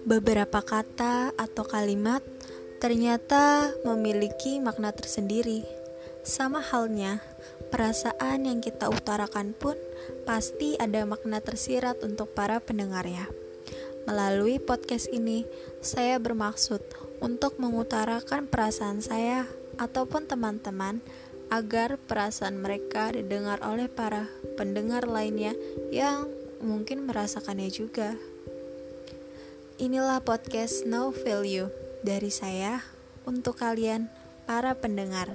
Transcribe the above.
Beberapa kata atau kalimat ternyata memiliki makna tersendiri. Sama halnya, perasaan yang kita utarakan pun pasti ada makna tersirat untuk para pendengarnya. Melalui podcast ini, saya bermaksud untuk mengutarakan perasaan saya ataupun teman-teman agar perasaan mereka didengar oleh para pendengar lainnya yang mungkin merasakannya juga. Inilah podcast No Value dari saya untuk kalian para pendengar.